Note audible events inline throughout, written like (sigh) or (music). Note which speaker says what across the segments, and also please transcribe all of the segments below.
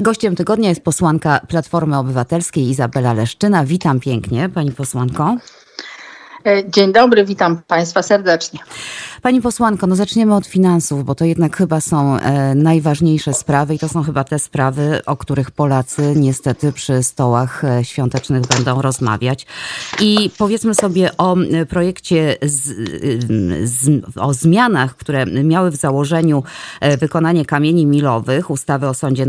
Speaker 1: Gościem tygodnia jest posłanka Platformy Obywatelskiej Izabela Leszczyna. Witam pięknie, pani posłanko.
Speaker 2: E, dzień dobry, witam Państwa serdecznie.
Speaker 1: Pani posłanko, no zaczniemy od finansów, bo to jednak chyba są e, najważniejsze sprawy i to są chyba te sprawy, o których Polacy niestety przy stołach e, świątecznych będą rozmawiać. I powiedzmy sobie o projekcie, z, z, o zmianach, które miały w założeniu wykonanie kamieni milowych, ustawy o Sądzie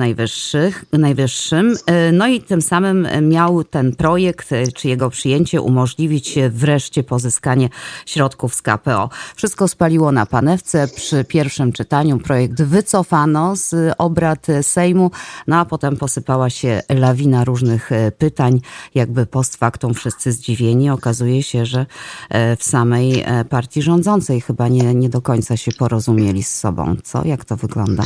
Speaker 1: Najwyższym. No i tym samym miał ten projekt, czy jego przyjęcie umożliwić wreszcie pozyskanie środków z KPO. Wszystko spaliło na panewce. Przy pierwszym czytaniu projekt wycofano z obrad Sejmu, no a potem posypała się lawina różnych e, pytań, jakby post factum wszyscy zdziwieni. Okazuje się, że e, w samej e, partii rządzącej chyba nie, nie do końca się porozumieli z sobą. Co? Jak to wygląda?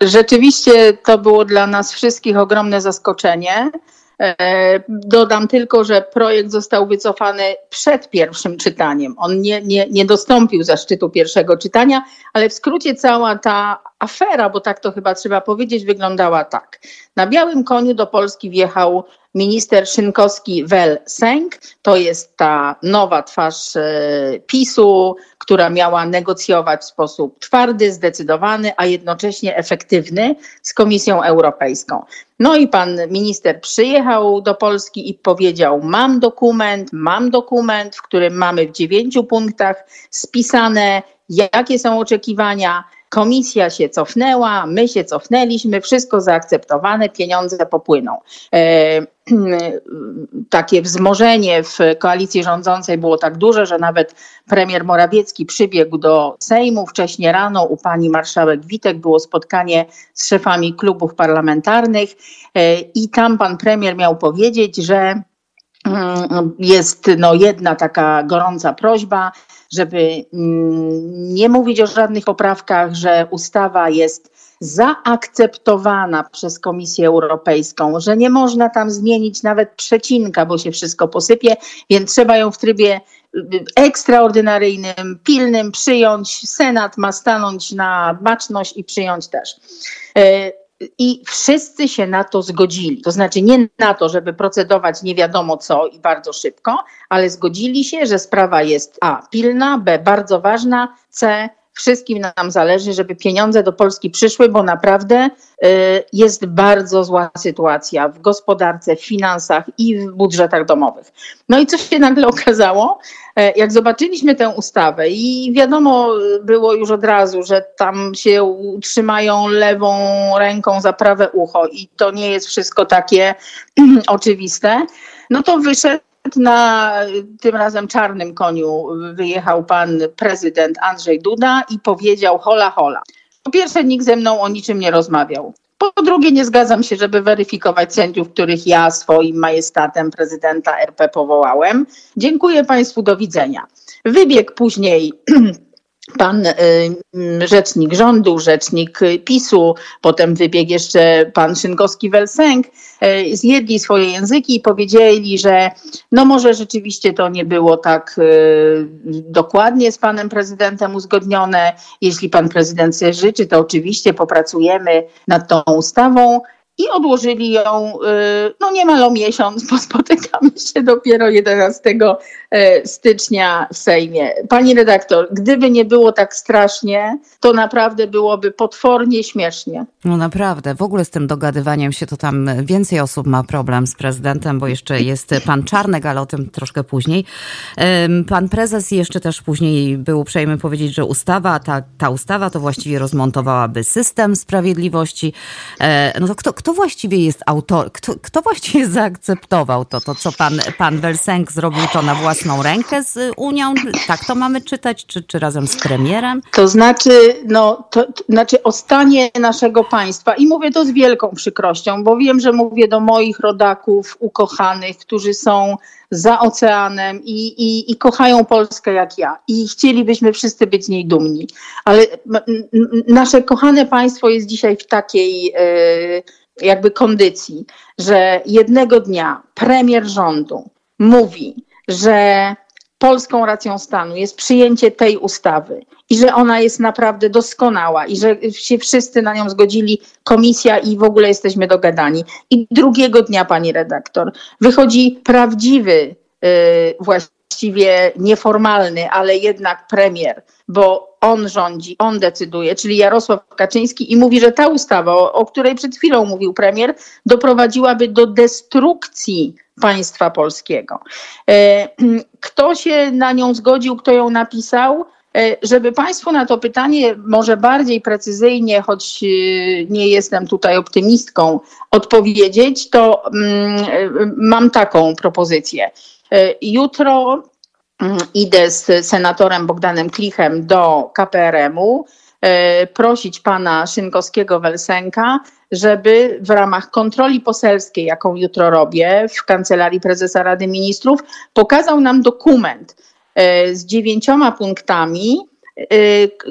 Speaker 2: Rzeczywiście to było dla nas wszystkich ogromne zaskoczenie. E, dodam tylko, że projekt został wycofany przed pierwszym czytaniem. On nie, nie, nie dostąpił zaszczytu pierwszego czytania, ale w skrócie cała ta afera, bo tak to chyba trzeba powiedzieć, wyglądała tak. Na białym koniu do Polski wjechał minister Szynkowski-Wel Sęk. To jest ta nowa twarz e, PiSu, która miała negocjować w sposób twardy, zdecydowany, a jednocześnie efektywny z Komisją Europejską. No i pan minister przyjechał do Polski i powiedział: Mam dokument, mam dokument, w którym mamy w dziewięciu punktach spisane, jakie są oczekiwania, Komisja się cofnęła, my się cofnęliśmy, wszystko zaakceptowane, pieniądze popłyną. E, (clears throat) takie wzmożenie w koalicji rządzącej było tak duże, że nawet premier Morawiecki przybiegł do Sejmu. Wcześniej rano u pani marszałek Witek było spotkanie z szefami klubów parlamentarnych e, i tam pan premier miał powiedzieć, że jest no, jedna taka gorąca prośba, żeby mm, nie mówić o żadnych poprawkach, że ustawa jest zaakceptowana przez Komisję Europejską, że nie można tam zmienić nawet przecinka, bo się wszystko posypie, więc trzeba ją w trybie y, ekstraordynaryjnym, pilnym przyjąć. Senat ma stanąć na baczność i przyjąć też. I wszyscy się na to zgodzili. To znaczy nie na to, żeby procedować nie wiadomo co i bardzo szybko, ale zgodzili się, że sprawa jest A pilna, B bardzo ważna, C wszystkim nam zależy, żeby pieniądze do Polski przyszły, bo naprawdę y, jest bardzo zła sytuacja w gospodarce, w finansach i w budżetach domowych. No i co się nagle (laughs) okazało? E, jak zobaczyliśmy tę ustawę i wiadomo było już od razu, że tam się trzymają lewą ręką za prawe ucho i to nie jest wszystko takie (clears throat) oczywiste, no to wyszedł na tym razem czarnym koniu wyjechał pan prezydent Andrzej Duda i powiedział hola hola. Po pierwsze, nikt ze mną o niczym nie rozmawiał. Po drugie, nie zgadzam się, żeby weryfikować sędziów, których ja swoim majestatem prezydenta RP powołałem. Dziękuję Państwu, do widzenia. Wybiegł później (clears throat) pan y, rzecznik rządu, rzecznik PiSu, potem wybiegł jeszcze pan Szynkowski-Welsenk, y, zjedli swoje języki i powiedzieli, że no może rzeczywiście to nie było tak y, dokładnie z panem prezydentem uzgodnione. Jeśli pan prezydent sobie życzy, to oczywiście popracujemy nad tą ustawą i odłożyli ją y, no niemal o miesiąc, bo (laughs) spotykamy się dopiero 11 e, stycznia w Sejmie. Pani redaktor, gdyby nie było tak strasznie, to naprawdę byłoby potwornie śmiesznie.
Speaker 1: No naprawdę, w ogóle z tym dogadywaniem się to tam więcej osób ma problem z prezydentem, bo jeszcze jest pan Czarnek, ale o tym troszkę później. Pan prezes jeszcze też później był uprzejmy powiedzieć, że ustawa, ta, ta ustawa to właściwie rozmontowałaby system sprawiedliwości. E, no to kto, kto właściwie jest autor, kto, kto właściwie (laughs) zaakceptował to, to co pan, pan Welsenk zrobił to na własną rękę z Unią? Tak to mamy czytać, czy, czy razem z premierem?
Speaker 2: To znaczy, no, to, to znaczy o stanie naszego państwa i mówię to z wielką przykrością, bo wiem, że mówię do moich rodaków ukochanych, którzy są za oceanem i, i, i kochają Polskę jak ja. I chcielibyśmy wszyscy być z niej dumni. Ale nasze kochane państwo jest dzisiaj w takiej. Jakby kondycji, że jednego dnia premier rządu mówi, że polską racją stanu jest przyjęcie tej ustawy i że ona jest naprawdę doskonała i że się wszyscy na nią zgodzili, komisja i w ogóle jesteśmy dogadani. I drugiego dnia, pani redaktor, wychodzi prawdziwy, yy, właściwie nieformalny, ale jednak premier, bo on rządzi, on decyduje, czyli Jarosław Kaczyński i mówi, że ta ustawa, o, której przed chwilą mówił premier, doprowadziłaby do destrukcji państwa polskiego. E, kto się na nią zgodził, kto ją napisał? E, żeby Państwu na to pytanie może bardziej precyzyjnie, choć e, nie jestem tutaj optymistką, odpowiedzieć, to mm, mam taką propozycję. Jutro idę z senatorem Bogdanem Klichem do KPRM-u prosić pana Szynkowskiego-Welsenka, żeby w ramach kontroli poselskiej, jaką jutro robię w Kancelarii Prezesa Rady Ministrów, pokazał nam dokument e, z dziewięcioma punktami, e,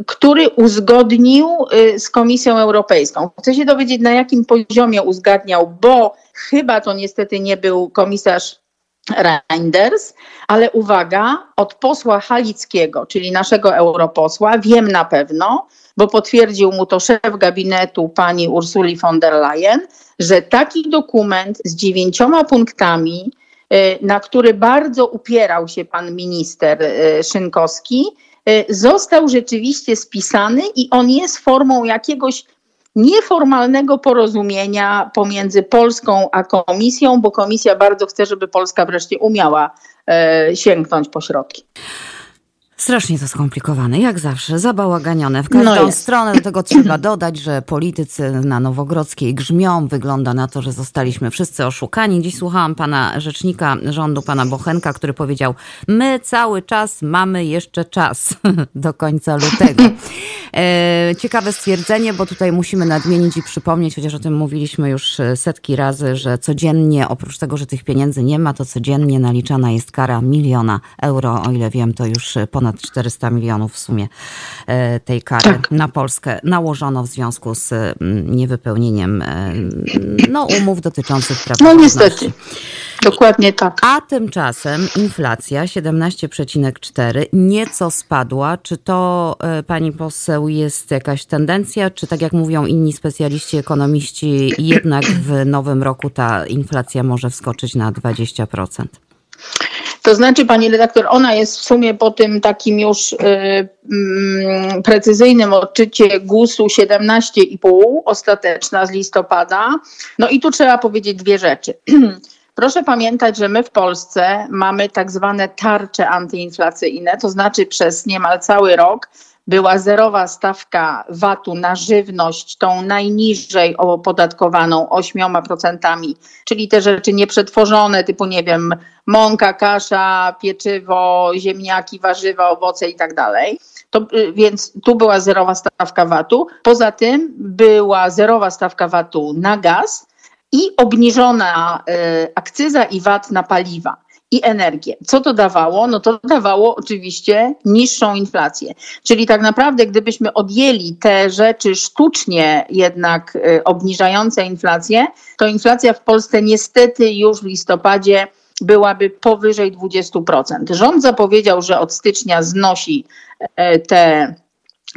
Speaker 2: który uzgodnił e, z Komisją Europejską. Chcę się dowiedzieć, na jakim poziomie uzgadniał, bo chyba to niestety nie był komisarz Reinders, ale uwaga, od posła Halickiego, czyli naszego europosła, wiem na pewno, bo potwierdził mu to szef gabinetu pani Ursuli von der Leyen, że taki dokument z dziewięcioma punktami, e, na który bardzo upierał się pan minister e, Szynkowski, e, został rzeczywiście spisany i on jest formą jakiegoś nieformalnego porozumienia pomiędzy Polską a Komisją, bo Komisja bardzo chce, żeby Polska wreszcie umiała sięgnąć po środki.
Speaker 1: Strasznie to skomplikowane, jak zawsze, zabałaganione w każdą no stronę. Do tego trzeba dodać, że politycy na Nowogrodzkiej grzmią. Wygląda na to, że zostaliśmy wszyscy oszukani. Dziś słuchałam pana rzecznika rządu, pana Bochenka, który powiedział, my cały czas mamy jeszcze czas (laughs) do końca lutego. (laughs) E, ciekawe stwierdzenie, bo tutaj musimy nadmienić i przypomnieć, chociaż o tym mówiliśmy już setki razy, że codziennie, oprócz tego, że tych pieniędzy nie ma, to codziennie naliczana jest kara miliona euro. O ile wiem, to już ponad ponad 400 milionów w sumie e, tej kary tak. na Polskę nałożono w związku z mm, niewypełnieniem e, no, umów dotyczących praw
Speaker 2: No niestety. Dokładnie tak.
Speaker 1: A tymczasem inflacja 17,4 nieco spadła. Czy to e, pani poseł jest jakaś tendencja, czy tak jak mówią inni specjaliści, ekonomiści, jednak w nowym roku ta inflacja może wskoczyć na 20%?
Speaker 2: To znaczy, pani redaktor, ona jest w sumie po tym takim już y, y, precyzyjnym odczycie GUS-u 17,5, ostateczna z listopada. No i tu trzeba powiedzieć dwie rzeczy. (clears throat) Proszę pamiętać, że my w Polsce mamy tak zwane tarcze antyinflacyjne, to znaczy przez niemal cały rok była zerowa stawka VAT-u na żywność, tą najniżej opodatkowaną 8%, czyli te rzeczy nieprzetworzone, typu nie wiem, mąka, kasza, pieczywo, ziemniaki, warzywa, owoce i tak dalej. Y, więc tu była zerowa stawka VAT-u. Poza tym była zerowa stawka VAT-u na gaz i obniżona y, akcyza i VAT na paliwa i energię. Co to dawało? No to dawało oczywiście niższą inflację. Czyli tak naprawdę, gdybyśmy odjęli te rzeczy sztucznie jednak y, obniżające inflację, to inflacja w Polsce niestety już w listopadzie byłaby powyżej 20%. Rząd zapowiedział, że od stycznia znosi e, te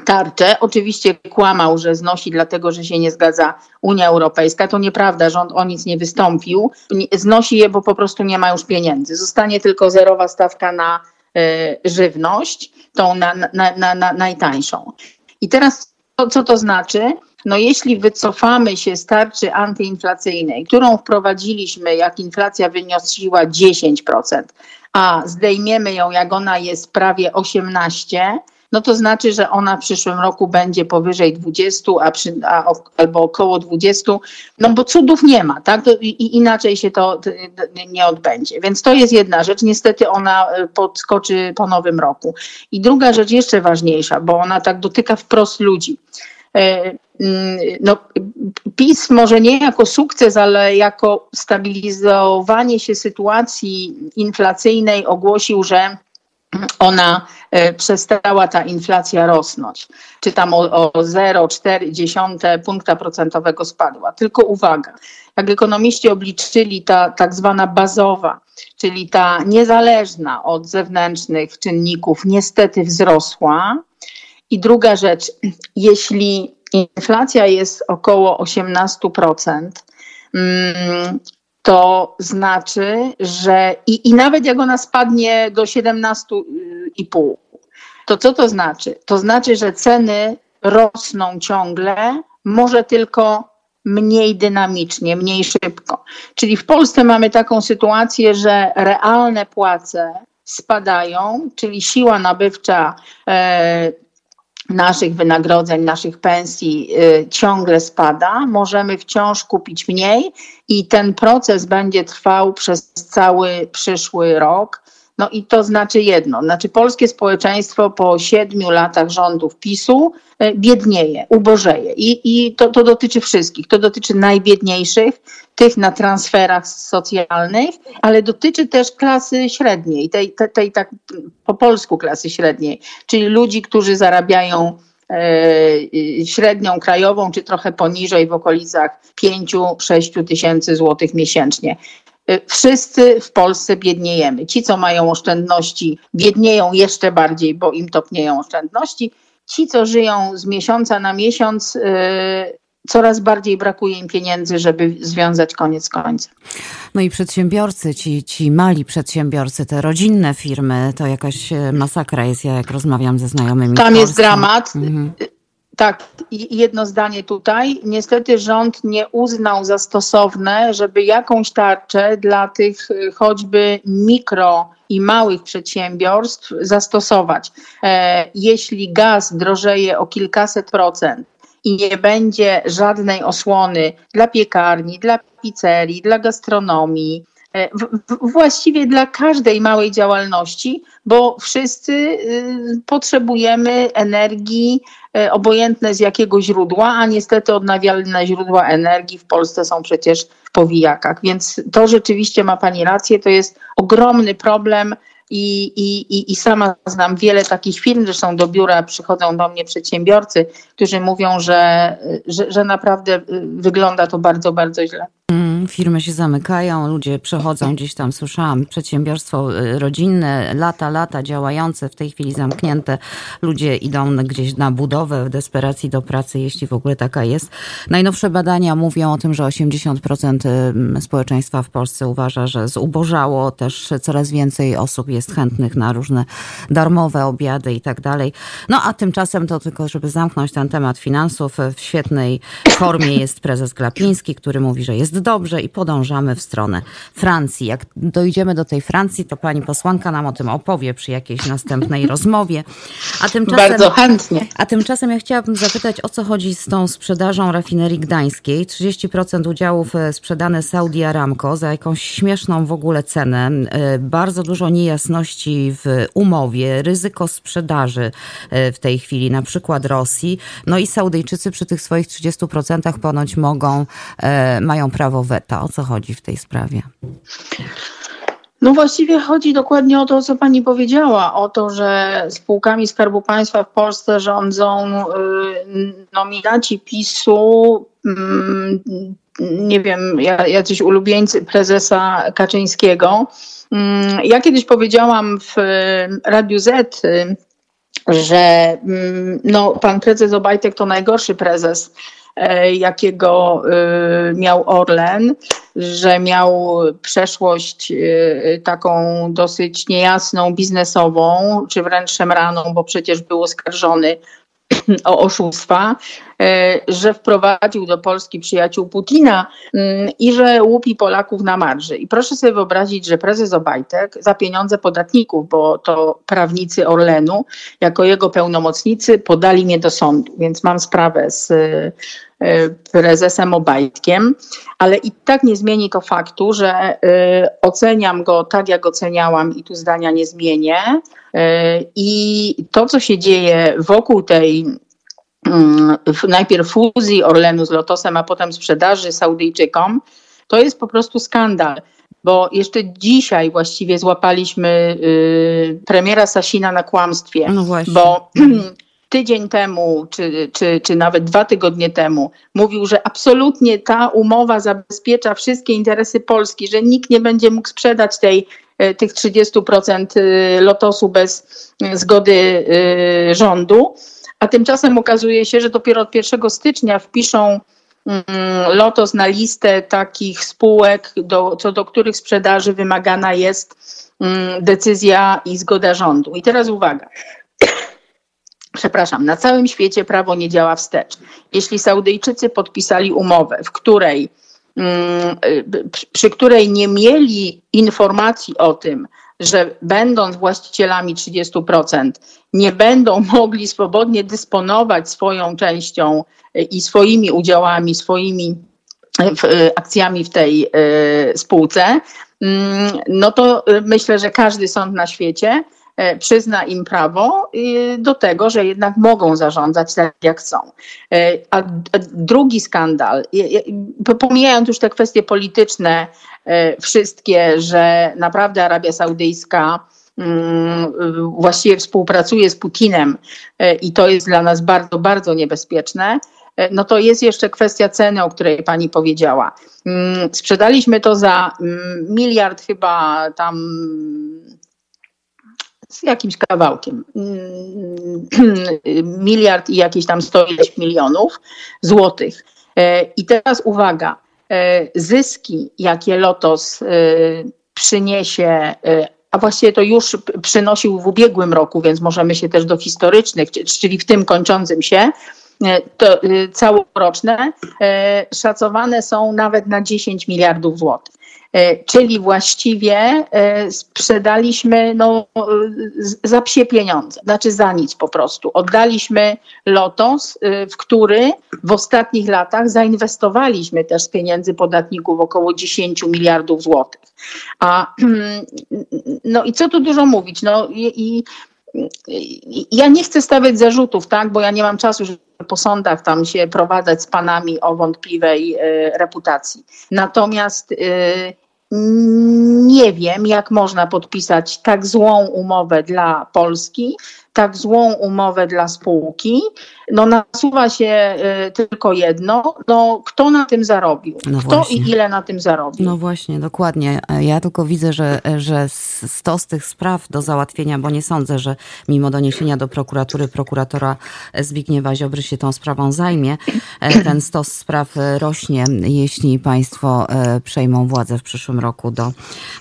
Speaker 2: tarczę. Oczywiście kłamał, że znosi dlatego, że się nie zgadza Unia Europejska. To nieprawda, rząd o nic nie wystąpił. Znosi je, bo po prostu nie ma już pieniędzy. Zostanie tylko zerowa stawka na y, żywność, tą na, na, na, na, najtańszą. I teraz to, co to znaczy? No jeśli wycofamy się z tarczy antyinflacyjnej, którą wprowadziliśmy, jak inflacja wyniosła 10%, a zdejmiemy ją, jak ona jest prawie 18%, no to znaczy, że ona w przyszłym roku będzie powyżej 20, a, przy, a albo około 20, no bo cudów nie ma, tak? I, inaczej się to nie odbędzie. Więc to jest jedna rzecz. Niestety ona e, podskoczy po nowym roku. I druga rzecz jeszcze ważniejsza, bo ona tak dotyka wprost ludzi. E, mm, no, PiS może nie jako sukces, ale jako stabilizowanie się sytuacji inflacyjnej ogłosił, że ona przestała ta inflacja rosnąć. Czy tam o, o 0,4 punkta procentowego spadła. Tylko uwaga, jak ekonomiści obliczyli, ta tak zwana bazowa, czyli ta niezależna od zewnętrznych czynników, niestety wzrosła. I druga rzecz, jeśli inflacja jest około 18%, mm, to znaczy, że i, i nawet jak ona spadnie do 17,5, to co to znaczy? To znaczy, że ceny rosną ciągle, może tylko mniej dynamicznie, mniej szybko. Czyli w Polsce mamy taką sytuację, że realne płace spadają, czyli siła nabywcza e, naszych wynagrodzeń, naszych pensji y, ciągle spada, możemy wciąż kupić mniej i ten proces będzie trwał przez cały przyszły rok. No i to znaczy jedno, znaczy polskie społeczeństwo po siedmiu latach rządów PiSu e, biednieje, ubożeje. I, i to, to dotyczy wszystkich, to dotyczy najbiedniejszych, tych na transferach socjalnych, ale dotyczy też klasy średniej, tej, tej, tej tak po polsku klasy średniej, czyli ludzi, którzy zarabiają e, średnią krajową, czy trochę poniżej w okolicach 5-6 tysięcy złotych miesięcznie. Y, wszyscy w Polsce biedniejemy. Ci, co mają oszczędności, biednieją jeszcze bardziej, bo im topnieją oszczędności. Ci, co żyją z miesiąca na miesiąc, y, coraz bardziej brakuje im pieniędzy, żeby związać koniec z końcem.
Speaker 1: No i przedsiębiorcy, ci, ci mali przedsiębiorcy, te rodzinne firmy, to jakaś e, masakra jest, ja jak rozmawiam ze znajomymi.
Speaker 2: Tam jest dramat. Mhm. Tak, jedno zdanie tutaj. Niestety rząd nie uznał za stosowne, żeby jakąś tarczę dla tych y, choćby mikro i małych przedsiębiorstw zastosować. E, jeśli gaz drożeje o kilkaset procent i nie będzie żadnej osłony dla piekarni, dla pizzerii, dla gastronomii, właściwie dla każdej małej działalności, bo wszyscy y, potrzebujemy energii, e, obojętne z jakiego źródła, a niestety odnawialne źródła energii w Polsce są przecież w powijakach. Więc to rzeczywiście ma Pani rację, to jest ogromny problem. I, i, I sama znam wiele takich firm, zresztą do biura przychodzą do mnie przedsiębiorcy, którzy mówią, że, że, że naprawdę y, wygląda to bardzo, bardzo źle.
Speaker 1: Firmy się zamykają, ludzie przechodzą gdzieś tam, słyszałam, przedsiębiorstwo y, rodzinne, lata, lata działające, w tej chwili zamknięte. Ludzie idą gdzieś na budowę w desperacji do pracy, jeśli w ogóle taka jest. Najnowsze badania mówią o tym, że 80% y, społeczeństwa w Polsce uważa, że zubożało. Też coraz więcej osób jest chętnych na różne darmowe obiady i tak dalej. No a tymczasem to tylko, żeby zamknąć ten temat finansów, w świetnej formie jest prezes Glapiński, który mówi, że jest dobrze i podążamy w stronę Francji. Jak dojdziemy do tej Francji, to pani posłanka nam o tym opowie przy jakiejś następnej (laughs) rozmowie.
Speaker 2: A tymczasem, Bardzo chętnie.
Speaker 1: A tymczasem ja chciałabym zapytać, o co chodzi z tą sprzedażą rafinerii gdańskiej. 30% udziałów e, sprzedane Saudi Aramco za jakąś śmieszną w ogóle cenę. E, bardzo dużo niejasności w umowie, ryzyko sprzedaży e, w tej chwili, na przykład Rosji. No i Saudyjczycy przy tych swoich 30% ponoć mogą, mają prawo prawo weta. O co chodzi w tej sprawie?
Speaker 2: No właściwie chodzi dokładnie o to, co pani powiedziała, o to, że spółkami Skarbu Państwa w Polsce rządzą y, nominaci PiSu, mm, nie wiem, jacyś ulubieńcy prezesa Kaczyńskiego. Mm, ja kiedyś powiedziałam w Radiu Z, y, że mm, no, pan prezes Obajtek to najgorszy prezes jakiego e, miał Orlen, że miał przeszłość e, taką dosyć niejasną, biznesową, czy wręcz szemraną, bo przecież był oskarżony (clears throat) o oszustwa, że wprowadził do Polski przyjaciół Putina mm, i że łupi Polaków na marży. I proszę sobie wyobrazić, że prezes Obajtek za pieniądze podatników, bo to prawnicy Orlenu, jako jego pełnomocnicy podali mnie do sądu, więc mam sprawę z E, prezesem Obajtkiem, ale i tak nie zmieni to faktu, że e, oceniam go tak, jak oceniałam i tu zdania nie zmienię. E, I to, co się dzieje wokół tej mm, najpierw fuzji Orlenu z Lotosem, a potem sprzedaży Saudyjczykom, to jest po prostu skandal bo jeszcze dzisiaj właściwie złapaliśmy y, premiera Sasina na kłamstwie,
Speaker 1: no
Speaker 2: bo (clears throat) tydzień temu, czy, czy, czy nawet dwa tygodnie temu, mówił, że absolutnie ta umowa zabezpiecza wszystkie interesy Polski, że nikt nie będzie mógł sprzedać tej, y, tych 30% y, lotosu bez zgody rządu. A tymczasem okazuje się, że dopiero od 1 stycznia wpiszą mm, Lotos na listę takich spółek, do, co do których sprzedaży wymagana jest mm, decyzja i zgoda rządu. I teraz uwaga. Przepraszam, na całym świecie prawo nie działa wstecz. Jeśli Saudyjczycy podpisali umowę, w której, mm, przy której nie mieli informacji o tym, że będąc właścicielami 30%, nie będą (laughs) mogli swobodnie dysponować swoją częścią e, i swoimi udziałami, swoimi e, akcjami w tej spółce, mm, no to myślę, że każdy sąd na świecie przyzna im prawo do tego, że jednak mogą zarządzać tak, jak chcą. A drugi skandal, pomijając już te kwestie polityczne, wszystkie, że naprawdę Arabia Saudyjska Mm, właściwie współpracuje z Putinem e, i to jest dla nas bardzo, bardzo niebezpieczne, e, no to jest jeszcze kwestia ceny, o której pani powiedziała. Mm, sprzedaliśmy to za mm, miliard chyba tam z jakimś kawałkiem. Miliard i jakieś tam 100 milionów złotych. E, I teraz uwaga, zyski, jakie Lotos przyniesie a właściwie to już przynosił w ubiegłym roku, więc możemy się też do historycznych, czyli w tym kończącym się, e, to e, całoroczne e, szacowane są nawet na 10 miliardów złotych. E, czyli właściwie e, sprzedaliśmy no, za psie pieniądze, znaczy za nic po prostu. Oddaliśmy Lotos, e, w który w ostatnich latach zainwestowaliśmy też z pieniędzy podatników około 10 miliardów złotych. A, (clears throat) no i co tu dużo mówić? No i, i ja nie chcę stawiać zarzutów, tak, bo ja nie mam czasu, żeby po sądach tam się prowadzać z panami o wątpliwej reputacji. Natomiast nie wiem, jak można podpisać tak złą umowę dla Polski, tak złą umowę dla spółki, no nasuwa się y, tylko jedno, no kto na tym zarobił? No kto właśnie. i ile na tym zarobił?
Speaker 1: No właśnie, dokładnie. Ja tylko widzę, że, że stos tych spraw do załatwienia, bo nie sądzę, że mimo doniesienia do prokuratury prokuratora Zbigniewa Ziobry się tą sprawą zajmie. E, ten stos spraw rośnie, jeśli państwo e, przejmą władzę w przyszłym roku do,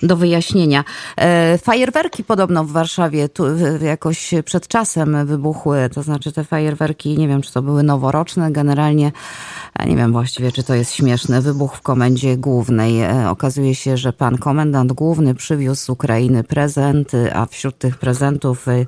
Speaker 1: do wyjaśnienia. E, fajerwerki podobno w Warszawie tu jakoś przed czasem wybuchły, to znaczy te fajerwerki, nie wiem czy to były noworoczne, generalnie nie wiem właściwie czy to jest śmieszne, wybuch w komendzie głównej. E, okazuje się, że pan komendant główny przywiózł z Ukrainy prezenty, a wśród tych prezentów e,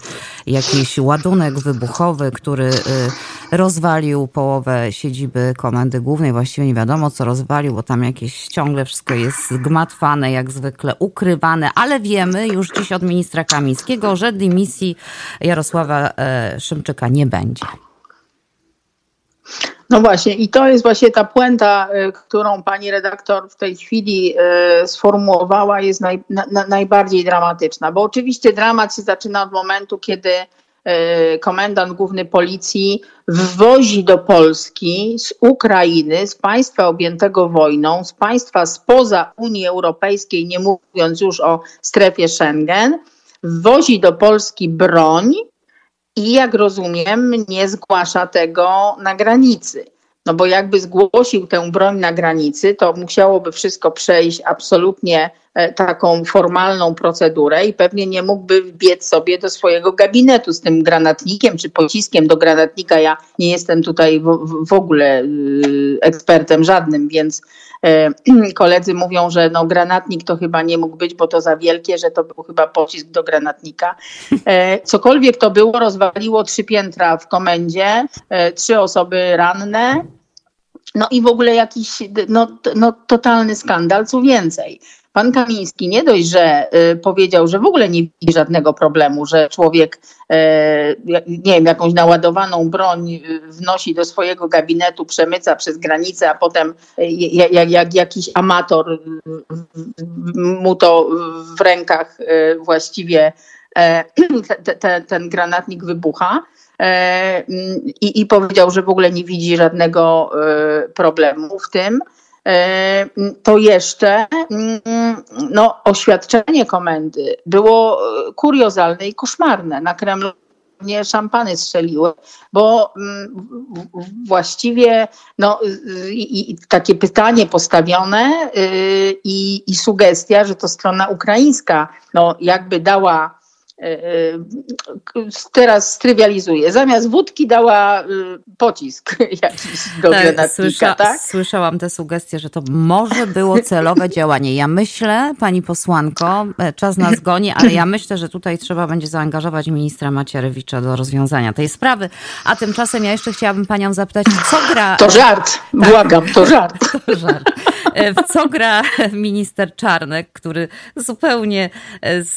Speaker 1: jakiś ładunek wybuchowy, który e, rozwalił połowę siedziby komendy głównej. Właściwie nie wiadomo co rozwalił, bo tam jakieś ciągle wszystko jest zgmatwane, jak zwykle ukrywane, ale wiemy już dziś od ministra Kamińskiego, że dymisji Jarosława Jarosława e, Szymczyka nie będzie.
Speaker 2: No właśnie, i to jest właśnie ta puenta, e, którą pani redaktor w tej chwili e, sformułowała, jest naj, na, najbardziej dramatyczna. Bo oczywiście dramat się zaczyna od momentu, kiedy komendant główny policji wwozi do Polski z Ukrainy, z państwa objętego wojną, z państwa spoza Unii Europejskiej, nie mówiąc już o strefie Schengen, wwozi do Polski broń, i jak rozumiem, nie zgłasza tego na granicy. No bo jakby zgłosił tę broń na granicy, to musiałoby wszystko przejść absolutnie taką formalną procedurę i pewnie nie mógłby wbiec sobie do swojego gabinetu z tym granatnikiem czy pociskiem do granatnika. Ja nie jestem tutaj w, w ogóle y, ekspertem żadnym, więc E, (clears throat) koledzy mówią, że no granatnik to chyba nie mógł być, bo to za wielkie, że to był chyba pocisk do granatnika. E, cokolwiek to było, rozwaliło trzy piętra w komendzie, e, trzy osoby ranne. No i w ogóle jakiś no, no, totalny skandal, co więcej. Pan Kamiński nie dość, że y, powiedział, że w ogóle nie widzi żadnego problemu, że człowiek, e, nie wiem, jakąś naładowaną broń y, wnosi do swojego gabinetu, przemyca przez granicę, a potem y, jak, jak jakiś amator mu to w rękach właściwie e, te, te, ten granatnik wybucha. E, I, I powiedział, że w ogóle nie widzi żadnego problemu w tym. E, to jeszcze mm, no, oświadczenie komendy było e, kuriozalne i koszmarne. Na Kremlu nie szampany strzeliły, bo mm, właściwie no, i, i takie pytanie postawione y, i, i sugestia, że to strona ukraińska no, jakby dała E, e, teraz strywializuję. Zamiast wódki dała y, pocisk (laughs) jakiś do tak, granatnika, słysza, tak?
Speaker 1: Słyszałam te sugestie, że to może było celowe (laughs) działanie. Ja myślę, pani posłanko, e, czas nas goni, ale ja myślę, że tutaj trzeba będzie zaangażować ministra Macierewicza do rozwiązania tej sprawy. A tymczasem ja jeszcze chciałabym panią zapytać, co gra...
Speaker 2: To żart, tak. błagam, to żart. (laughs)
Speaker 1: To żart. W co gra minister Czarnek, który zupełnie z,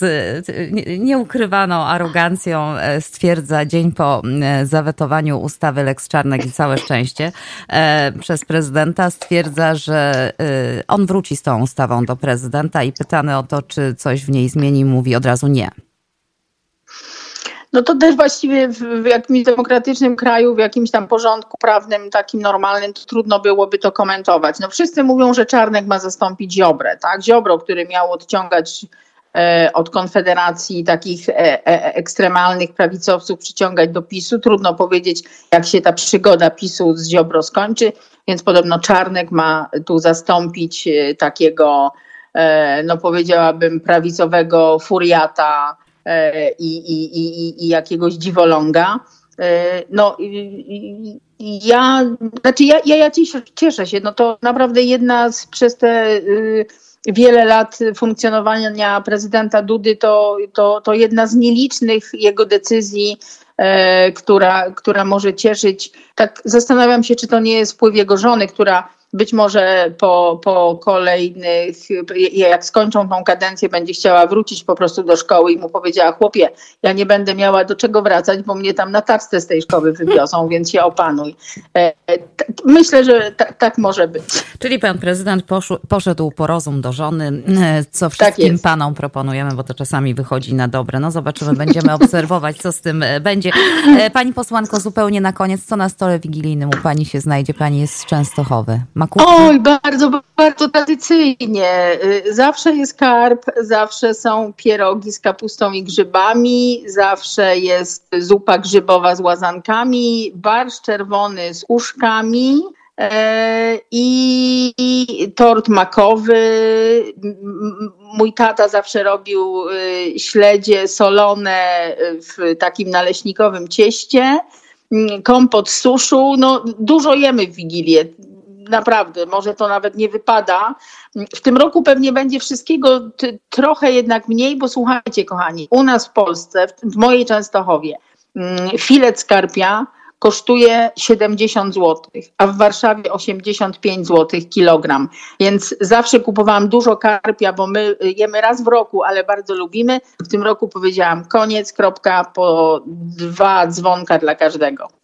Speaker 1: nie ukrywaną arogancją e, stwierdza dzień po e, zawetowaniu ustawy Lex Czarnek i całe szczęście e, przez prezydenta, stwierdza, że on wróci z tą ustawą do prezydenta i pytany o to, czy coś w niej zmieni, mówi od razu nie.
Speaker 2: No to też właściwie w, jakimś demokratycznym kraju, w jakimś tam porządku prawnym, takim normalnym, to trudno byłoby to komentować. No wszyscy mówią, że Czarnek ma zastąpić Ziobrę, tak? Ziobro, który miał odciągać E, od Konfederacji takich e, e, ekstremalnych prawicowców przyciągać do PiSu. Trudno powiedzieć, jak się ta przygoda PiSu z Ziobro skończy, więc podobno Czarnek ma tu zastąpić takiego, no powiedziałabym, prawicowego furiata i, i, i, i jakiegoś dziwoląga. No, ja, znaczy ja, ja, ja cieszę się, no to naprawdę jedna z, przez te y, wiele lat funkcjonowania prezydenta Dudy to, to, to jedna z nielicznych jego decyzji, e, która, która może cieszyć. Tak zastanawiam się, czy to nie jest wpływ jego żony, która być może po, po kolejnych, jak skończą tą kadencję, będzie chciała wrócić po prostu do szkoły i mu powiedziała, chłopie, ja nie będę miała do czego wracać, bo mnie tam na taczce z tej szkoły wywiozą, więc się opanuj. E, myślę, że tak może być.
Speaker 1: Czyli pan prezydent poszedł po rozum do żony, e, co tak wszystkim tak panom proponujemy, bo to czasami wychodzi na dobre. No zobaczymy, będziemy (laughs) obserwować, co z tym e, będzie. Pani posłanko, zupełnie na koniec, co na stole wigilijnym u pani się znajdzie? Pani jest z Częstochowy.
Speaker 2: Oj, bardzo, bardzo tradycyjnie. Y, zawsze jest karp, zawsze są pierogi z kapustą i grzybami, zawsze jest zupa grzybowa z łazankami, barsz czerwony z uszkami. E, I tort makowy. Mój tata zawsze robił y, śledzie solone w takim naleśnikowym cieście kompot z suszu. No, dużo jemy w Wigilię naprawdę, może to nawet nie wypada. W tym roku pewnie będzie wszystkiego trochę jednak mniej, bo słuchajcie, kochani, u nas w Polsce, w mojej Częstochowie, filet skarpia kosztuje 70 zł, a w Warszawie 85 zł kilogram. Więc zawsze kupowałam dużo karpia, bo my jemy raz w roku, ale bardzo lubimy. W tym roku powiedziałam koniec, kropka, po dwa dzwonka dla każdego.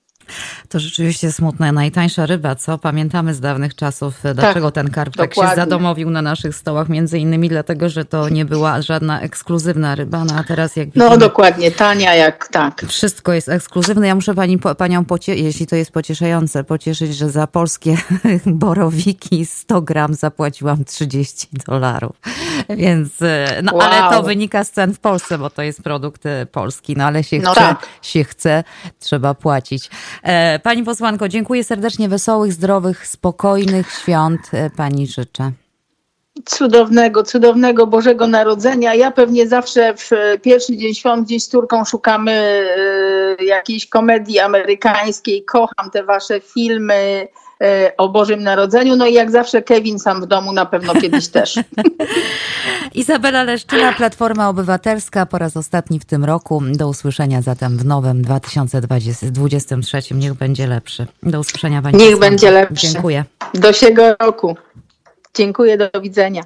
Speaker 1: To rzeczywiście smutne. Najtańsza ryba, co? Pamiętamy z dawnych czasów, e, dlaczego tak, ten karp tak się zadomowił na naszych stołach. Między innymi dlatego, że to nie była żadna ekskluzywna ryba, no a teraz jak no,
Speaker 2: widzimy, No dokładnie, tania jak tak.
Speaker 1: Wszystko jest ekskluzywne. Ja muszę pani, panią, jeśli to jest pocieszające, pocieszyć, że za polskie (laughs) borowiki 100 gram zapłaciłam 30 dolarów. Więc, e, no wow. ale to wynika z cen w Polsce, bo to jest produkt e, polski, no ale się no chce, tak. się chce, trzeba płacić. E, pani posłanko, dziękuję serdecznie. Wesołych, zdrowych, spokojnych świąt e, pani życzę.
Speaker 2: Cudownego, cudownego Bożego Narodzenia. Ja pewnie zawsze w pierwszy dzień świąt gdzieś z córką szukamy e, jakiejś komedii amerykańskiej. Kocham te wasze filmy o Bożym Narodzeniu. No i jak zawsze Kevin sam w domu na pewno kiedyś (laughs) też.
Speaker 1: Izabela Leszczyna, Platforma Obywatelska po raz ostatni w tym roku. Do usłyszenia zatem w nowym 2023. Niech będzie lepszy. Do usłyszenia Pani.
Speaker 2: Niech będzie lepszy.
Speaker 1: Dziękuję.
Speaker 2: Do siego roku. Dziękuję, do widzenia.